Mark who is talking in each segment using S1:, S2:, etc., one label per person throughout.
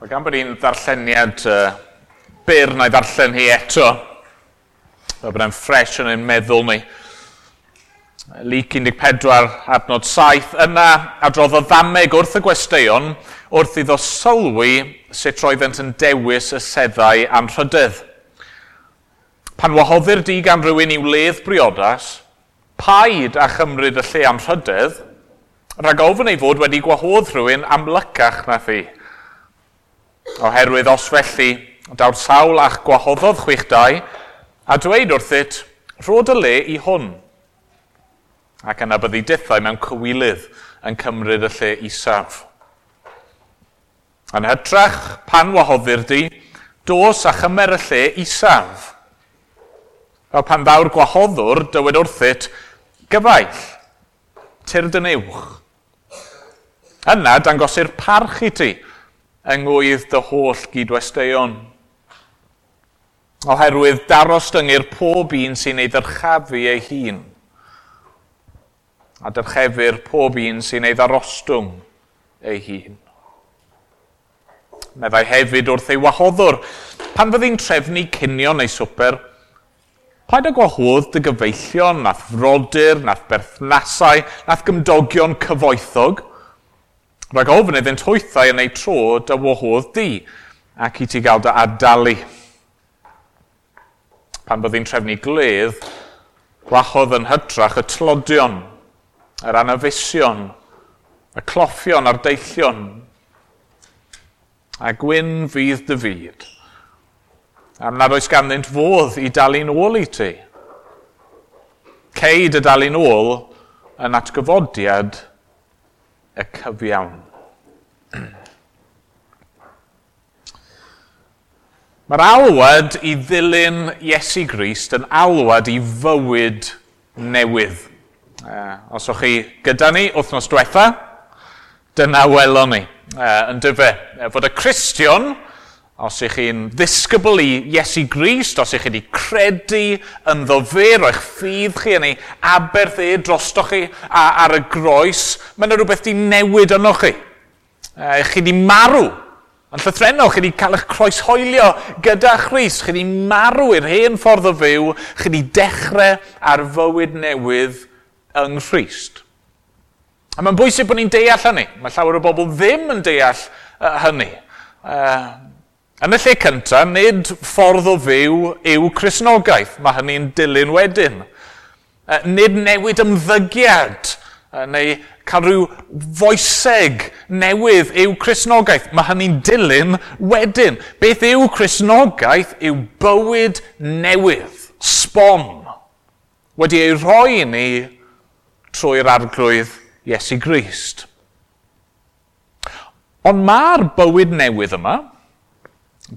S1: Mae gan bod ni'n ddarlleniad uh, byr na'i ddarllen hi eto. Fel bod e'n ffres yn ein meddwl ni. Lyc 14 adnod 7 yna adrodd o ddameg wrth y gwesteion wrth iddo sylwi sut roeddent yn dewis y seddau anrhydydd. Pan wahoddir di gan rhywun i'w ledd briodas, paid a chymryd y lle anrhydydd, rhag ofyn ei fod wedi gwahodd rhywun amlycach na thi. Oherwydd os felly, daw'r sawl a'ch gwahoddodd chwych dau, a dweud wrthyt, rhod y le i hwn. Ac yna byddi dithau mewn cywilydd yn cymryd y lle isaf. Yn hytrach, pan wahoddir di, dos a chymer y lle isaf. Fel pan ddaw'r gwahoddwr dywed wrthyt, gyfaill, tyrd yn uwch. Yna dangosir parch i ti, yngwydd dy holl gydwesteion. Oherwydd daros dyngu'r pob un sy'n ei ddyrchafu ei hun, a dyrchefu'r pob un sy'n ei ddarostwng ei hun. Meddai hefyd wrth ei wahoddwr, pan fyddi'n trefnu cinio neu swper, paid y gwahodd dy gyfeillion nath frodyr, nath berthnasau, nath gymdogion cyfoethog – Mae ofyn iddynt hwythau yn ei tro dy wahodd di, ac i ti gael dy adalu. Pan byddai'n trefnu gledd, gwahodd yn hytrach y tlodion, yr anafusion, y cloffion a'r deillion. A gwyn fydd dy fyd. Am nad oes ganddynt fodd i dalu'n ôl i ti. Ceid y dalu'n ôl yn atgyfodiad y cyfiawn. Mae'r alwad i ddilyn Iesu Grist yn alwad i fywyd newydd. Uh, os o'ch chi gyda ni wythnos diwetha, dyna welon ni. uh, yn dyfe, e, fod y Cristion os ych chi'n ddisgybl i Iesu Grist, os ych chi wedi credu yn ddofer o'ch ffydd chi yn ei aberth e drostoch chi a, ar y groes, mae yna rhywbeth wedi newid yno chi. Eh, eich chi wedi marw yn llythrenol, chi wedi cael eich croeshoelio gyda Christ, chi wedi marw i'r hen ffordd o fyw, chi wedi dechrau ar fywyd newydd yng Nghrist. A mae'n bwysig bod ni'n deall hynny. Mae llawer o bobl ddim yn deall uh, hynny. Uh, Yn y lle cyntaf, nid ffordd o fyw yw chrysnogaeth. Mae hynny'n dilyn wedyn. Nid newid ymddygiad neu cael rhyw foeseg newydd yw chrysnogaeth. Mae hynny'n dilyn wedyn. Beth yw chrysnogaeth yw bywyd newydd, sbon, wedi ei roi ni trwy'r arglwydd Iesu Grist. Ond mae'r bywyd newydd yma,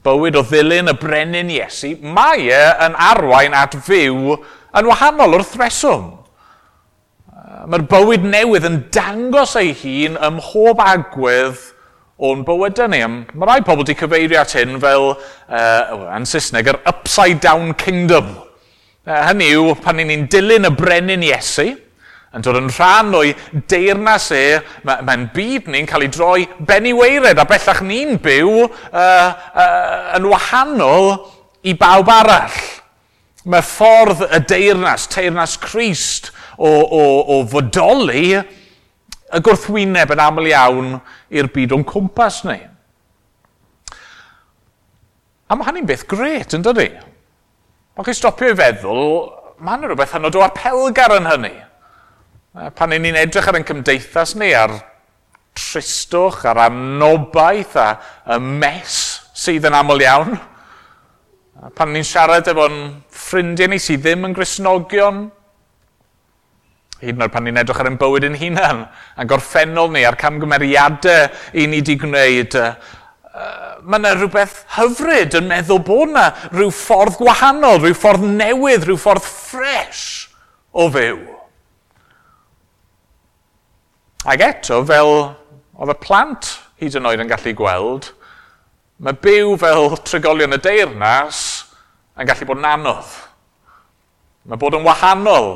S1: bywyd o ddilyn y brenin Iesu, mae e yn arwain at fyw yn wahanol wrth reswm. Mae'r bywyd newydd yn dangos ei hun ym mhob agwedd o'n bywydau ni. Mae rai pobl wedi cyfeirio at hyn fel, uh, yn Saesneg, yr upside down kingdom. Uh, hynny yw, pan ni'n dilyn y brenin Iesu, yn dod yn rhan o'i deyrnas e, mae'n ma byd ni'n cael ei droi benni weired, a bellach ni'n byw uh, uh, yn wahanol i bawb arall. Mae ffordd y deyrnas, teyrnas Christ o, o, o fodoli y gwrthwyneb yn aml iawn i'r byd o'n cwmpas ni. A mae hynny'n beth gret, yn dydy? Mae chi stopio i feddwl, mae yna rhywbeth hynod o apelgar yn hynny. Pan ni'n edrych ar ein cymdeithas ni, ar tristwch, ar anobaith a y mes sydd yn aml iawn. Pan ni'n siarad efo'n ffrindiau ni sydd ddim yn grisnogion, hyd yn oed pan ni'n edrych ar ein bywyd yn hunan, a'n gorffennol ni a'r camgymeriadau i ni wedi gwneud, mae yna rhywbeth hyfryd yn meddwl bod yna rhyw ffordd gwahanol, rhyw ffordd newydd, rhyw ffordd ffres o fyw. Ac eto, fel oedd y plant hyd yn oed yn gallu gweld, mae byw fel trigolion y deyrnas yn gallu bod yn anodd. Mae bod yn wahanol,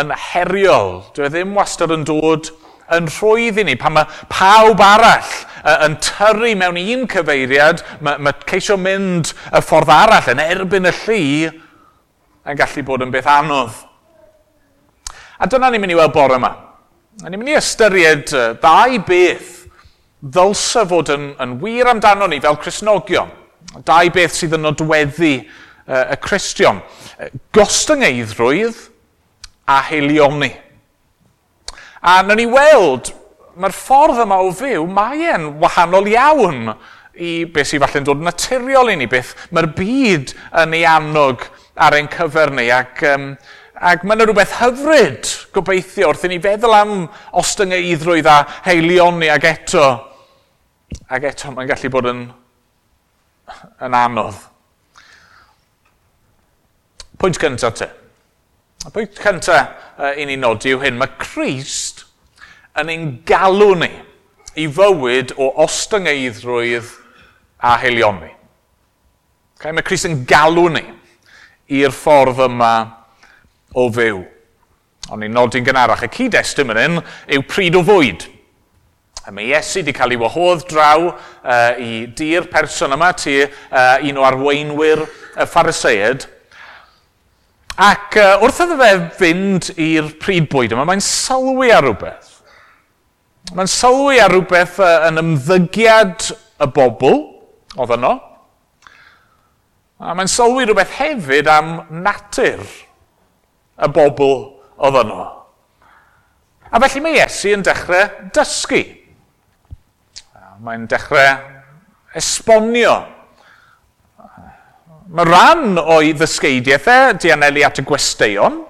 S1: yn heriol. Dwi e ddim wastad yn dod yn rhwydd i ni. Pan mae pawb arall yn tyrru mewn un cyfeiriad, mae, mae ceisio mynd y ffordd arall yn erbyn y llu yn gallu bod yn beth anodd. A dyna ni'n mynd i weld bore yma. A ni'n mynd i ystyried ddau beth ddylsa fod yn, yn wir amdano ni fel Cresnogion. Dau beth sydd yn nodweddu uh, y Cristion. Gostyngeidrwydd a heliomni. A na ni weld, mae'r ffordd yma o fyw, mae e'n wahanol iawn i beth sy'n falle'n dod naturiol i ni, beth mae'r byd yn ei annog ar ein cyfer ni. Ac um, Ac mae yna rhywbeth hyfryd gobeithio wrth i ni feddwl am ostyngeidrwydd a heilioni ag eto. Ac eto mae'n gallu bod yn, yn anodd. Pwynt cyntaf te. Y pwynt cyntaf uh, i ni nodi yw hyn, mae Christ yn ein galw ni i fywyd o ostyngeidrwydd a heilioni. Okay, mae Crist yn galw ni i'r ffordd yma o fyw. Ond ni'n nodi'n gynharach, y cyd-destun yn un yw pryd o fwyd. A mae Iesu wedi cael ei wahodd draw uh, i dir person yma tu uh, un o arweinwyr y phariseid. Ac uh, wrth iddo fe fynd i'r pryd bwyd yma, mae'n sylwi ar rhywbeth. Mae'n sylwi ar rhywbeth uh, yn ymddygiad y bobl oedd yno. A mae'n sylwi rhywbeth hefyd am natur y bobl oedd yno. A felly mae Iesu yn dechrau dysgu. Mae'n dechrau esbonio. Mae rhan o'i ddysgeidiaethau e, dianelu at y gwesteion.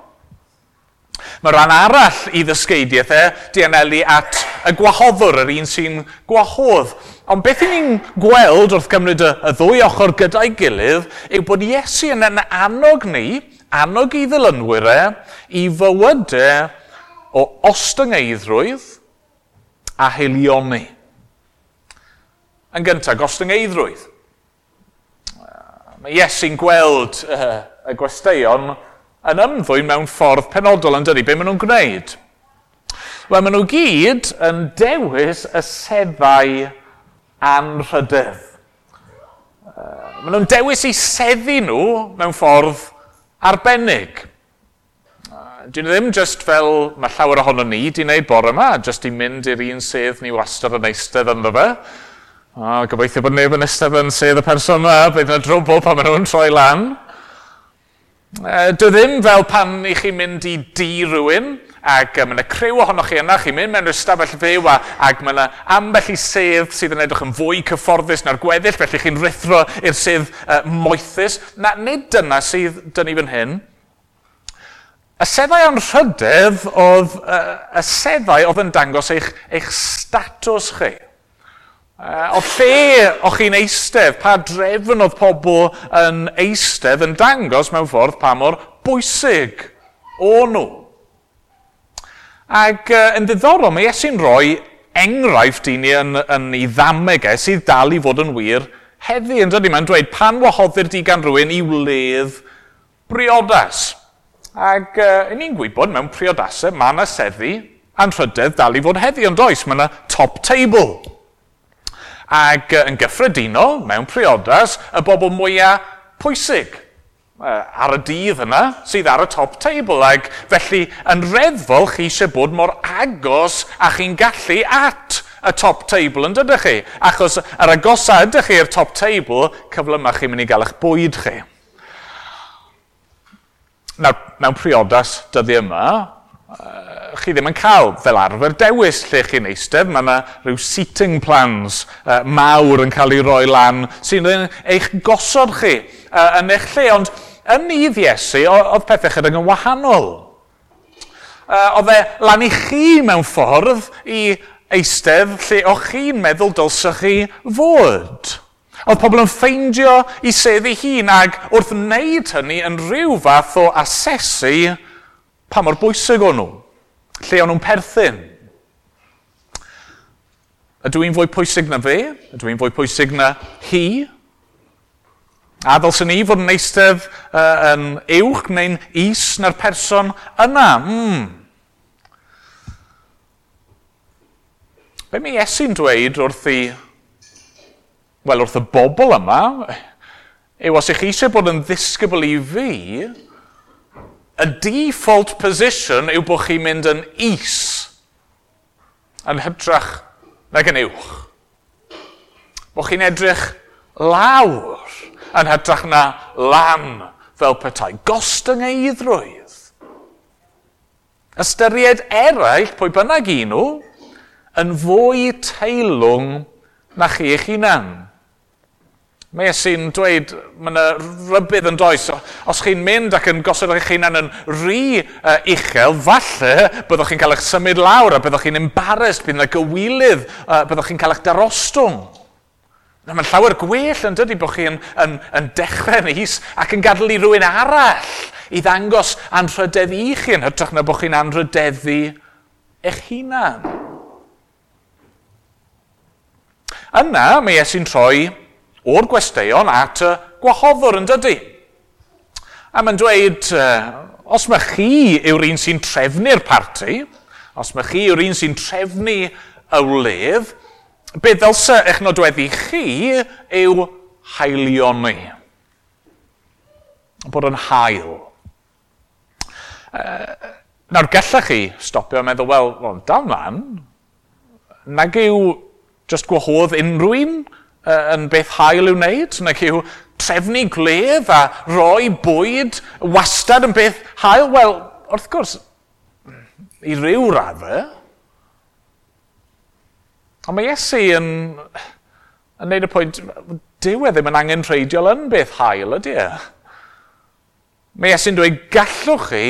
S1: Mae rhan arall i ddysgeidiaethau e, dianelu at y gwahoddwr, yr un sy'n gwahodd. Ond beth ni'n gweld wrth gymryd y, y ddwy ochr gyda'i gilydd yw bod Iesu yn yn annog ni annog i ddilynwyr e i fywydau o ostyngeidrwydd a helioni. Yn gyntaf, ostyngeidrwydd. Mae Iesu'n gweld uh, y gwesteion yn ymddwyn mewn ffordd penodol yn dydi. Be maen nhw'n gwneud? Wel, maen nhw gyd yn dewis y seddau anrhydedd. Uh, maen nhw'n dewis i seddi nhw mewn ffordd arbennig. Dwi'n ddim just fel mae llawer ohono ni di wneud bore yma, just i mynd i'r un sedd ni wastad yn eistedd ynddo fe. O, gobeithio bod neb yn eistedd yn sedd y person yma, bydd yna drwbl pan maen nhw'n troi lan. E, dwi ddim fel pan i chi mynd i di rhywun, Ac um, mae yna criw ohonoch chi yna, chi'n mynd mewn i'r stafell fyw a, ac mae yna ambell i sedd sydd yn edrych yn fwy cyfforddus na'r gweddill, felly chi'n rithro i'r sedd uh, moethus. Na, nid dyna sydd dynnu fan hyn. Y seddau o'n rhydedd oedd uh, y seddau oedd yn dangos eich, eich statws chi. Uh, o lle o'ch chi'n eistedd, pa drefn oedd pobl yn eistedd yn dangos mewn ffordd pa mor bwysig o'n nhw. Ac uh, yn ddiddorol, mae Iesu'n rhoi enghraifft i ni yn, yn ei ddameg e sydd dal i fod yn wir heddi. Yn dod i mae'n dweud pan wahoddir di gan rhywun i wledd briodas. Ac uh, ni'n gwybod mewn priodasau mae yna seddi a'n rhydedd dal i fod heddi, ond oes, mae yna top table. Ac uh, yn gyffredinol, mewn priodas, y bobl mwyaf pwysig, ar y dydd yna sydd ar y top table ac felly yn reddfol chi eisiau bod mor agos a chi'n gallu at y top table yn dydych chi achos yr agosa ydych chi i'r top table cyfle yma chi'n mynd i gael eich bwyd chi. Nawr, mewn priodas dyddi yma, chi ddim yn cael fel arfer dewis lle chi'n eistedd. Mae yna rhyw seating plans uh, mawr yn cael ei roi lan sy'n eich gosod chi uh, yn eich lle. Ond yn mydd Iesu, oedd pethau chydig yn wahanol. Uh, Oedd e lan i chi mewn ffordd i eistedd lle o'ch chi'n meddwl dylsech chi fod. Oedd pobl yn ffeindio i seddi hun ag wrth wneud hynny yn rhyw fath o asesu pa mor bwysig o'n nhw, lle o'n nhw'n perthyn. Ydw i'n fwy pwysig na fe? Ydw i'n fwy pwysig na hi? A ddylsyn ni fod yn eistedd uh, yn uwch neu'n is na'r person yna. Mm. Be mae Iesu'n dweud wrth i, wel wrth y bobl yma, yw os ych chi eisiau bod yn ddisgybl i fi, y default position yw bod chi'n mynd yn is yn hytrach nag yn uwch. Bod chi'n edrych lawr yn hytrach na lam fel petai. Gostyngeidrwydd. Ystyried eraill, pwy bynnag un nhw, yn fwy teilwng na chi eich hunan. Mae Iesu'n dweud, mae yna rybydd yn does, os chi'n mynd ac yn gosod eich hunan yn rhy uh, e, uchel, falle byddwch chi'n cael eich symud lawr a byddwch chi'n embarrassed, bydd yna gywilydd, uh, byddwch chi'n cael eich darostwng. Na, mae'n llawer gwell yn dydy bod chi'n yn, yn, yn dechrau mis ac yn gadael i rhywun arall i ddangos anrhydedd i chi yn hytrach na bod chi'n anrhydeddu eich hunan. Yna mae Iesu'n troi o'r gwesteion at y gwahoddwr yn dydy. A mae'n dweud, uh, os mae chi yw'r un sy'n trefnu'r parti, os mae chi yw'r un sy'n trefnu y wledd, be ddylse eich nodweddu chi yw haelioni. Bod yn hael. Uh, nawr, gallech chi stopio a meddwl, wel, well, dal man, nag yw just gwahodd unrhyw un uh, yn beth hael i'w wneud, nag yw trefnu gledd a roi bwyd wastad yn beth hael. Wel, wrth gwrs, i ryw raddau, Ond mae Iesu yn, yn neud y pwynt, dyw e ddim yn angen treidiol yn beth hael ydy e. Mae Iesu'n dweud, gallwch chi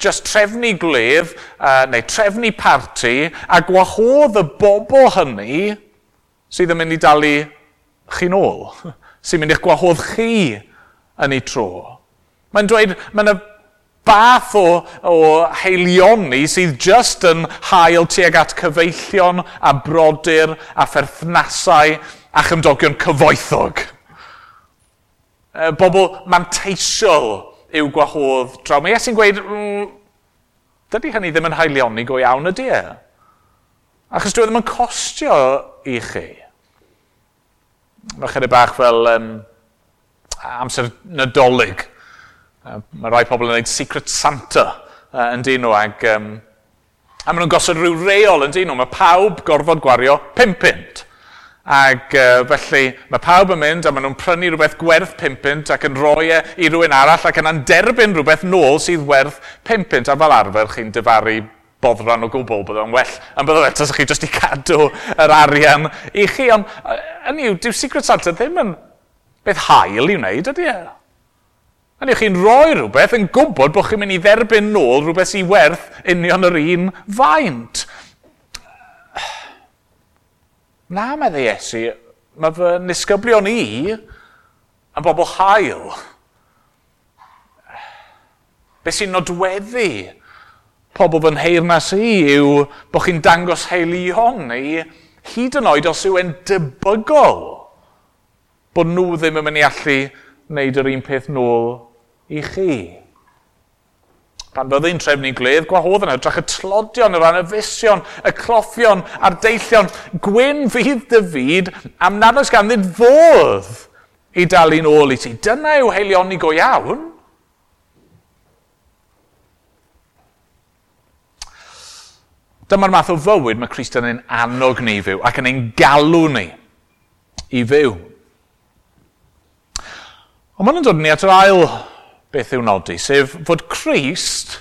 S1: just trefnu glef uh, neu trefnu parti a gwahodd y bobl hynny sydd yn mynd i dalu chi nôl, sy'n mynd i'ch gwahodd chi yn ei tro. Mae'n dweud, mae yna bath o, o heilioni sydd just yn hael tuag at cyfeillion a brodyr a pherthnasau a chymdogion cyfoethog. E, bobl manteisiol yw gwahodd draw. Mae Iesu'n gweud, mm, dydy hynny ddim yn haelioni go iawn ydy e. Achos dwi e ddim yn costio i chi. Mae chydig bach fel um, amser nadolig Mae rhai pobl yn gwneud Secret Santa uh, yn dyn nhw Ag, um, a maen nhw'n gosod rhyw reol yn dyn nhw. Mae pawb gorfod gwario 5 punt. Ac uh, felly mae pawb yn mynd a maen nhw'n prynu rhywbeth gwerth 5 punt ac yn roi e i rhywun arall ac yn derbyn rhywbeth nôl sydd werth 5 punt. A fel arfer chi'n dyfaru boddran o gwbl bod o'n well. Yn byddai eto chi jyst i cadw yr arian i chi. Ond, yn yw, dyw Secret Santa ddim yn beth hael i wneud, ydy e? Hynny chi'n rhoi rhywbeth yn gwybod bod chi'n mynd i dderbyn nôl rhywbeth sy'n werth union yr un faint. Na, meddwl Iesu, mae fy nisgyblion i yn bobl hael. Be sy'n nodweddu pobl fy nheirnas i yw bod chi'n dangos heilion neu hyd yn oed os yw e'n debygol bod nhw ddim yn mynd i allu wneud yr un peth nôl i chi. Pan byddai'n trefnu gledd gwahodd yn hytrach y tlodion, yr anafusion, y cloffion a'r deillion. Gwyn fydd dy fyd am nad oes gan ddyn fodd i dalu'n ôl i ti. Dyna yw heilioni go iawn. Dyma'r math o fywyd mae Christian yn annog ni fyw ac yn ein galw ni i fyw. Ond mae'n dod ni at yr ail beth i'w nodi, sef fod Christ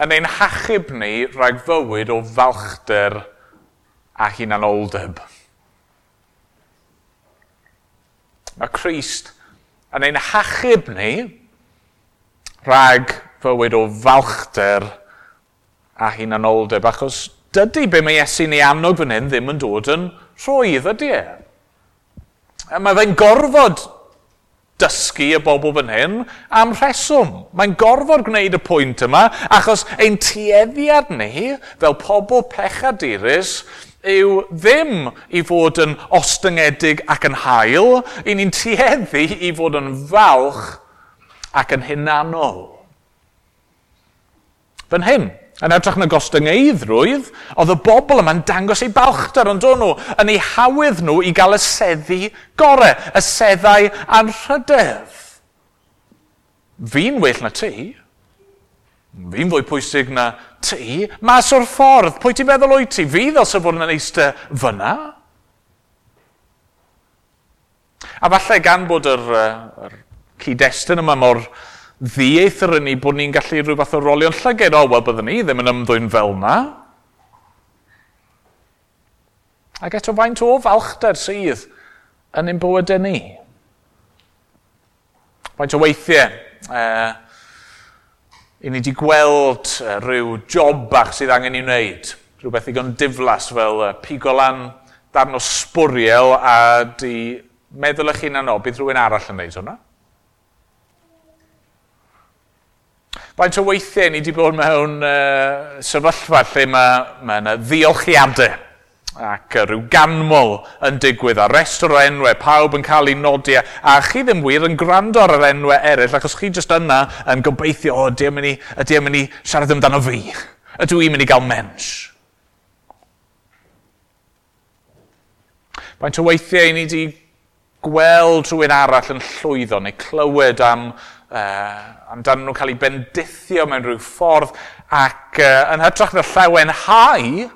S1: yn ein hachub ni rhag fywyd o falchder a hunanoldeb. Mae Christ yn ein hachub ni rhag fywyd o falchder a hunanoldeb, achos dydy be mae Iesu ni annog fan hyn ddim yn dod yn rhwydd ydy e. Mae fe'n gorfod dysgu y bobl fan hyn am rheswm. Mae'n gorfod gwneud y pwynt yma, achos ein tueddiad ni, fel pobl pechadurus, yw ddim i fod yn ostyngedig ac yn hael, i ni'n tueddu i fod yn falch ac yn hunanol. Fan hyn, Yn edrych na gostyngeidrwydd, oedd y bobl yma'n dangos eu balchder, ond o'n nhw yn eu hawydd nhw i gael y seddi gorau, y seddau anrhydedd. Fi'n well na ti. Fi'n fwy pwysig na ti. Mas o'r ffordd, pwy ti'n meddwl o'i ti? Fi ddylse fod yn eistedd fyna. A falle gan bod yr, yr cyd-destun yma mor ddiaethyr yn ni bod ni'n gallu rhyw fath o rolio'n llyged. O, wel, byddwn ni ddim yn ymddwyn fel na. Ac eto faint o falchder sydd yn ein bywydau ni. Faint o weithiau, uh, i ni wedi gweld uh, rhyw job bach sydd angen i wneud. Rhywbeth i gan diflas fel uh, pigo darn o sbwriel a di meddwl eich hunan o, bydd rhywun arall yn wneud hwnna. faint o weithiau ni wedi bod mewn uh, sefyllfa lle mae ma yna ddiolchiadau ac rhyw ganmol yn digwydd a restr o enwau, pawb yn cael ei nodi a chi ddim wir yn gwrando ar yr enwau eraill achos chi jyst yna yn gobeithio o ydy yn mynd i siarad amdano fi? Ydw i'n mynd i gael mens? Faint o weithiau ni wedi gweld rhywun arall yn llwyddo neu clywed am uh, amdanyn nhw cael eu bendithio mewn rhyw ffordd ac uh, yn hytrach na llawen hau,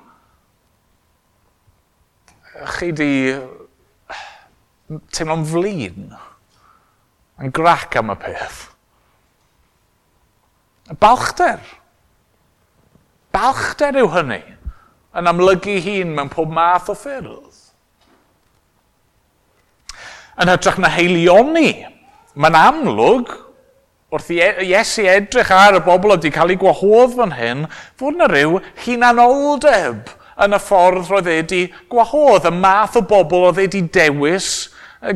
S1: chi di teimlo'n flin yn grac am y peth. Balchder. Balchder yw hynny yn amlygu hun mewn pob math o ffyrdd. Yn hytrach na heilioni, mae'n amlwg wrth i e- Iesu edrych ar y bobl wedi cael ei gwahodd fan hyn, fod yna rhyw hunanoldeb yn y ffordd roedd wedi gwahodd, y math o bobl oedd wedi dewis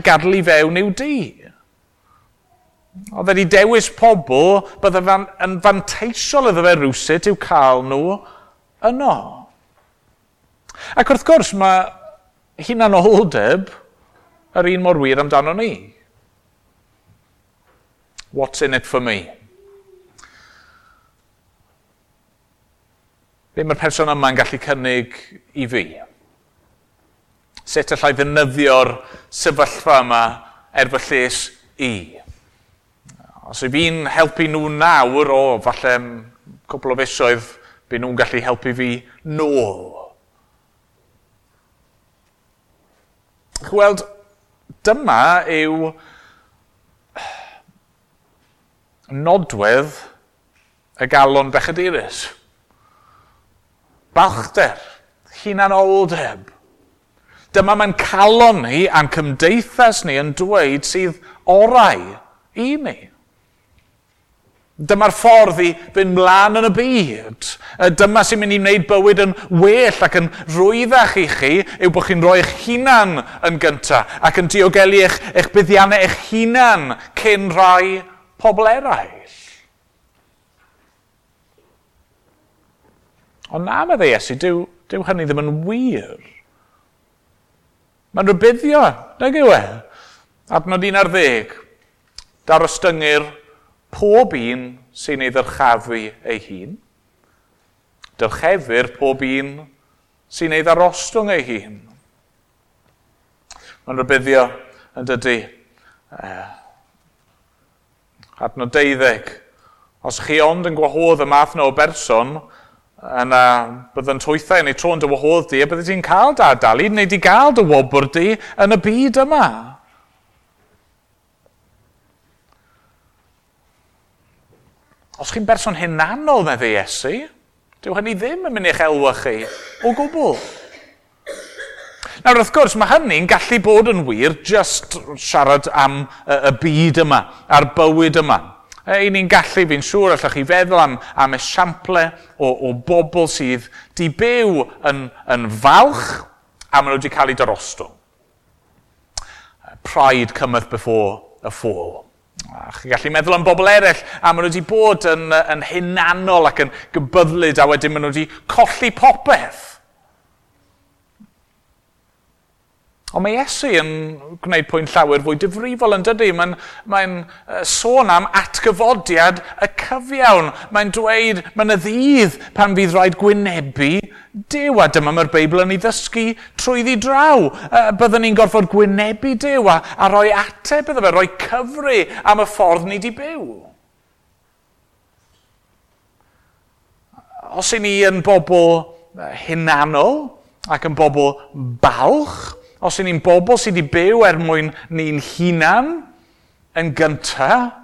S1: gadw i fewn i'w e di. Oedd wedi dewis pobl bydd yn fanteisiol iddo fe rwsut i'w cael nhw yno. Ac wrth gwrs mae hunanoldeb yr un mor wir amdano ni. What's in it for me? Be mae'r person yma'n gallu cynnig i fi? Sut allai ddynyddio'r sefyllfa yma er fy lles i? Os yw fi'n helpu nhw nawr, o, falle cwbl o fesoedd, be nhw'n gallu helpu fi nôl. Chweld, dyma yw nodwedd y galon bechadurus. Balchder, hunan oldeb. Dyma mae'n calon ni a'n cymdeithas ni yn dweud sydd orau i ni. Dyma'r ffordd i fynd mlaen yn y byd. Dyma sy'n mynd i wneud bywyd yn well ac yn rwyddach i chi yw bod chi'n rhoi eich hunan yn gyntaf ac yn diogelu eich, eich buddiannau eich hunan cyn rhai pobl eraill. Ond na meddai Iesu, dyw, dyw hynny ddim yn wir. Mae'n rybuddio, nag yw e? Adnod 11. Dar ystyngu'r pob un sy'n ei ddyrchafu ei hun. Dyrchefu'r pob un sy'n ei ddarostwng ei hun. Mae'n rybuddio yn dydy. eh, adnod 12. Os chi ond yn gwahodd y math o berson, yna byddai'n twythau neu tro'n dy wahodd di, a byddai ti'n cael da dalu neu di gael dy wobr di yn y byd yma. Os chi'n berson hunanol, medde Iesu, dyw hynny ddim yn mynd i'ch elwa chi o gwbl. Nawr, wrth gwrs, mae hynny'n gallu bod yn wir just siarad am y byd yma, a'r bywyd yma. Ei ni'n gallu, fi'n siŵr, allwch chi feddwl am, am esiample o, o bobl sydd di byw yn, yn falch a maen nhw wedi cael eu dorostwng. Pride cometh before a fall. A chi gallu meddwl am bobl eraill, a maen nhw wedi bod yn, yn hunanol ac yn gybyddlyd, a wedyn maen nhw wedi colli popeth. Ond mae Iesu yn gwneud pwynt llawer fwy difrifol yn dydy. Mae'n mae, n, sôn am atgyfodiad y cyfiawn. Mae'n dweud, mae'n y ddydd pan fydd rhaid gwynebu Dyw, a dyma mae'r Beibl yn ei ddysgu trwyddi draw. Byddwn ni'n gorfod gwynebu Dyw a, a rhoi ateb iddo fe, rhoi cyfru am y ffordd ni wedi byw. Os i ni yn bobl hunanol ac yn bobl balch, Os y'n ni'n bobl sydd wedi byw er mwyn ni'n hunan yn gyntaf,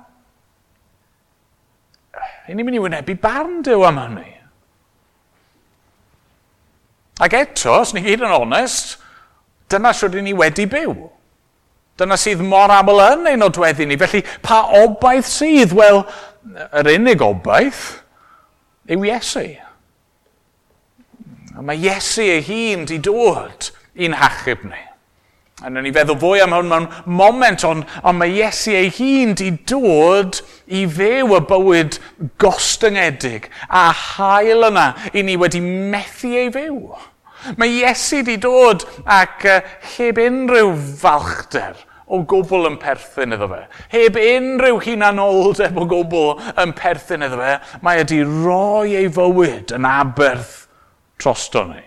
S1: ni'n mynd i wynebu barn Dyw am hynny. Ac eto, os ni gyd yn onest, dyna sydd ni wedi byw. Dyna sydd mor aml yn ein nodweddu ni. Felly, pa obaith sydd? Wel, yr unig obaith yw Iesu. A mae Iesu ei hun wedi dod i'n hachub ni. A ni feddwl fwy am hwn mewn moment, ond on mae Iesu ei hun di dod i fyw y bywyd gostyngedig a hael yna i ni wedi methu ei fyw. Mae Iesu di dod ac uh, heb unrhyw falchder o gwbl yn perthyn iddo fe. Heb unrhyw hunanoldeb o gwbl yn perthyn iddo fe, mae e ydi roi ei fywyd yn aberth trosto ni.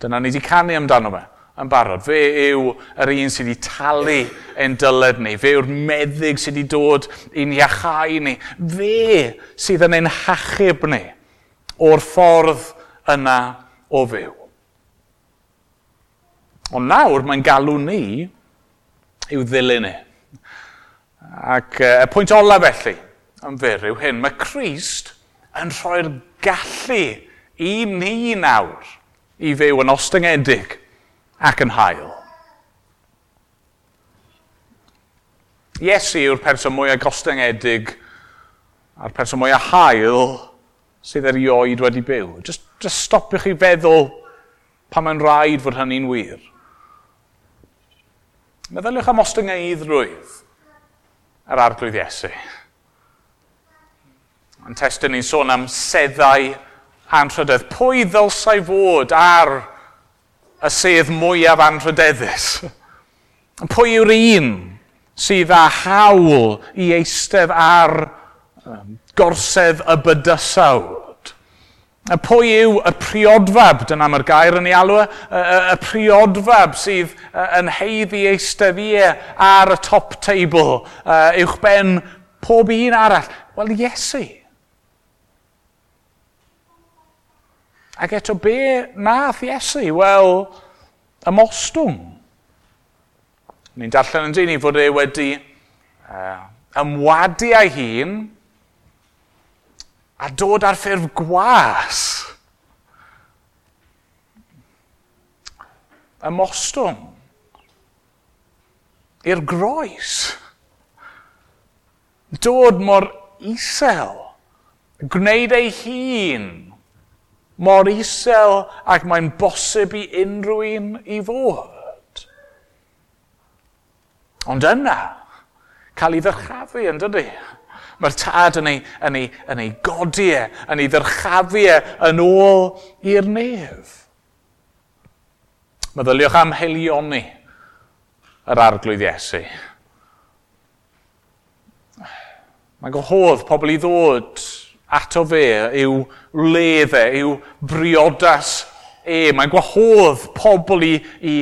S1: Dyna ni wedi canu amdano fe yn barod. Fe yw yr un sydd wedi talu ein dyled ni. Fe yw'r meddyg sydd wedi dod i'n iachau ni. Fe sydd yn ein hachub ni o'r ffordd yna o fyw. Ond nawr mae'n galw ni i'w ddilyn ni. Ac e, y uh, pwynt olaf felly yn fyr yw hyn, mae Christ yn rhoi'r gallu i ni nawr i fyw yn ostyngedig ac yn hael. Iesu yw'r person mwyaf gostyngedig a'r person mwyaf hael sydd erioed wedi byw. Just, just stopiwch chi feddwl pa mae'n rhaid fod hynny'n wir. Meddyliwch am ostyngeidrwydd yr arglwydd Iesu. Yn testyn ni'n sôn am seddau anrhydedd. Pwy ddylsau fod ar y sedd mwyaf anrhydeddus? Pwy yw'r un sydd â hawl i eistedd ar gorsedd y bydysawd? A pwy yw y priodfab, dyna mae'r gair yn ei alw, e. y priodfab sydd yn heiddi eisteddiau e ar y top table, uwch ben pob un arall? Wel, Iesu. Ac eto be nath Iesu? Wel, ymostwng. Ni'n darllen yn dyn ni fod e wedi uh, ymwadu ei hun a dod ar ffurf gwas. Ymostwng. I'r groes. Dod mor isel. Gwneud ei hun mor isel ac mae'n bosib i unrhyw un i fod. Ond yna, cael ei ddyrchafu yn dydy. Mae'r tad yn ei, yn ei, yn ei godiau, e, yn ei ddyrchafiau e yn ôl i'r nef. Meddyliwch am helioni yr arglwydd Iesu. Mae'n gohodd pobl i ddod ato fe, yw leddau, yw briodas e. Mae'n gwahodd pobl i, i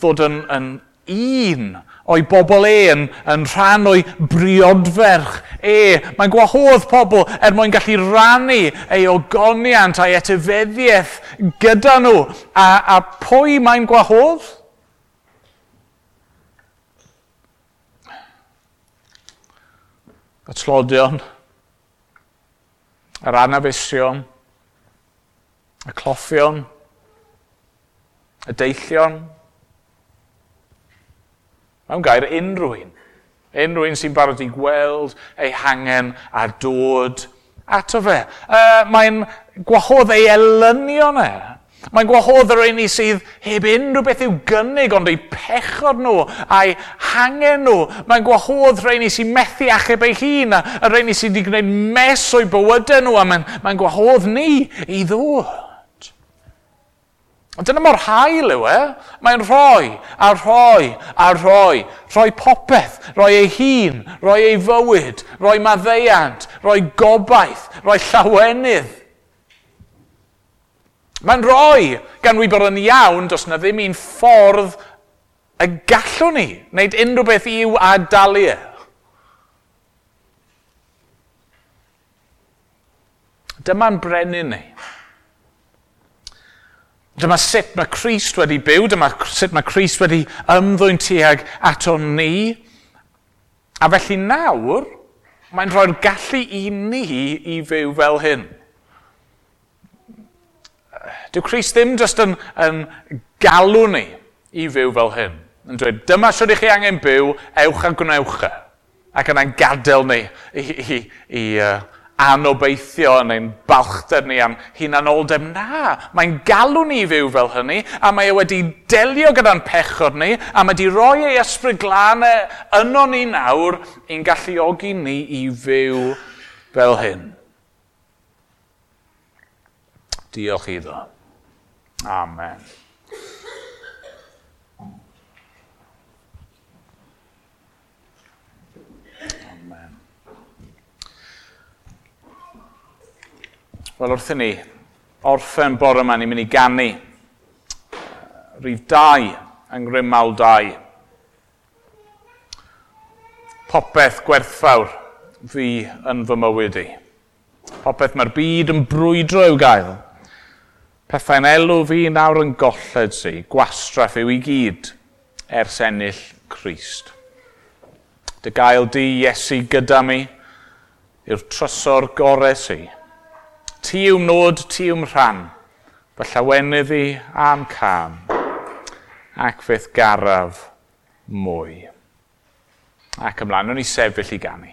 S1: ddod yn, yn un o'i bobl e yn, yn rhan o'i briodferch e. Mae'n gwahodd pobl er mwyn gallu rannu ei ogoniant a'i etifeddiaeth gyda nhw. A, a pwy mae'n gwahodd? Y tlodion yr anafusion, y cloffion, y deillion. Mae'n gair unrhyw un. Unrhyw un sy'n barod i gweld ei hangen a dod ato fe. Uh, Mae'n gwahodd ei elynion e Mae'n gwahodd yr un i sydd heb unrhyw beth i'w gynnig ond eu pechod nhw a'u hangen nhw. Mae'n gwahodd rhain i sy'n methu achub ei hun a yr rhain i sydd wedi gwneud mes o'i bywydau nhw a mae'n mae gwahodd ni i ddod. Ond dyna mor hael yw e. Mae'n rhoi a rhoi a rhoi. Rhoi popeth, rhoi ei hun, rhoi ei fywyd, rhoi maddeiant, rhoi gobaith, rhoi llawenydd, Mae'n rhoi gan wybod yn iawn dos na ddim un ffordd y gallwn ni wneud unrhyw beth i'w adalu e. Dyma'n brenin ni. Dyma sut mae Christ wedi byw, dyma sut mae Christ wedi ymddwyn tuag ato ni. A felly nawr, mae'n rhoi'r gallu i ni i fyw fel hyn. Dyw Christ ddim jyst yn, yn galw ni i fyw fel hyn. Yn dweud, dyma sydd i chi angen byw, ewch a gwnewch e. Ac yna'n gadael ni i, i, i uh, anobeithio yn ein balchder ni am hunanoldeb. Na, mae'n galw ni i fyw fel hynny, a mae e wedi delio gyda'n pechod ni, a mae wedi rhoi ei ysbryd glanau e yno ni nawr i'n galluogi ni i fyw fel hyn. Diolch iddo. Amen. Amen. Wel, i ni, orffen bore yma, ni'n mynd i gannu. Rhyf 2, yng Ngrymal 2. Popeth gwerthfawr fi yn fy mywyd i. Popeth mae'r byd yn brwydro i'w gael Pethau'n elw fi nawr yn golled si, gwastraff yw i gyd ers ennill Christ. Dy gael di Iesu gyda mi, yw'r trysor gorau si. Ti yw'n nod, ti yw'n rhan, fy llawenydd i am cam, ac fydd garaf mwy. Ac ymlaen, nhw'n i sefyll i ganu.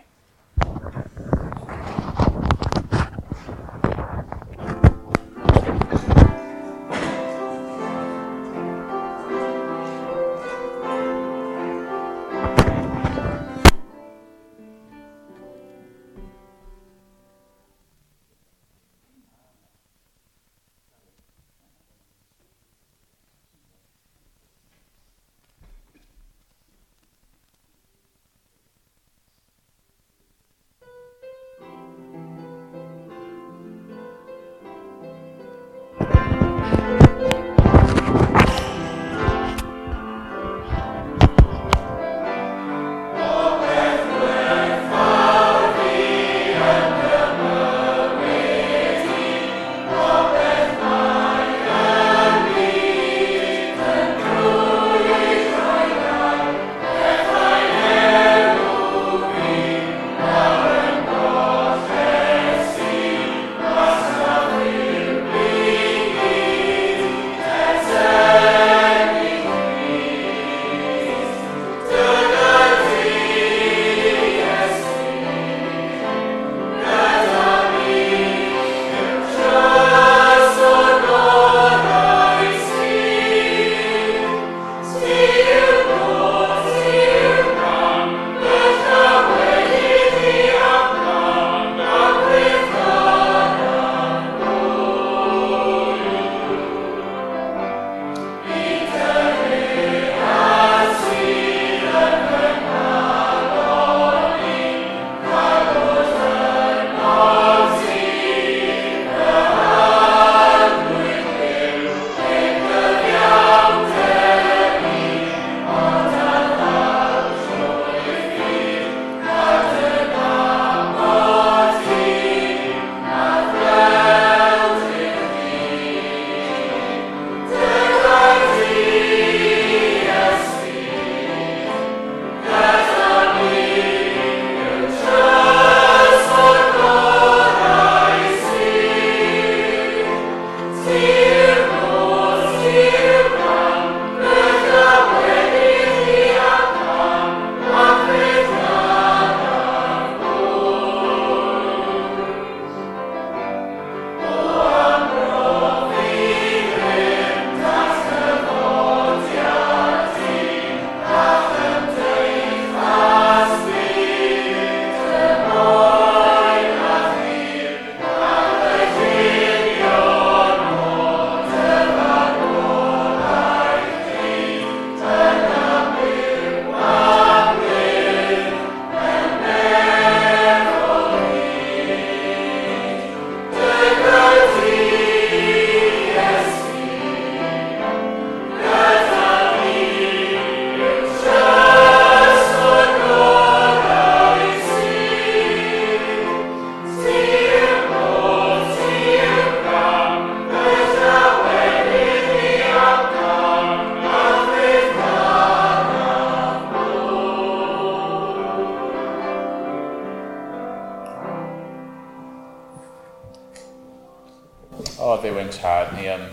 S2: ein tad ni yn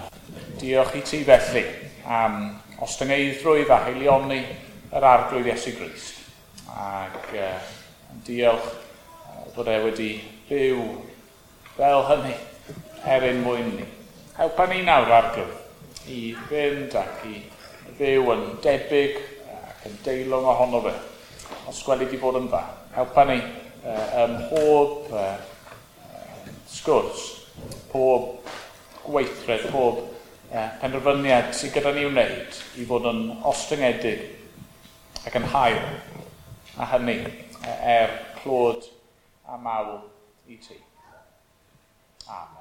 S2: diolch i ti felly am ostyngeidrwydd a heilion ni yr arglwydd Iesu Grist. Ac uh, diolch bod e wedi byw fel hynny er ein mwyn ni. Helpa ni nawr arglwydd i fynd ac i fyw yn debyg ac yn deilwng ohono fe. Os gweli di bod yn dda. Helpa ni uh, ym mhob uh, sgwrs, pob gweithred, pob yeah, penderfyniad sydd gyda ni wneud i fod yn ostyngedig ac yn hael a hynny e, er clod a mawl i ti. Amen.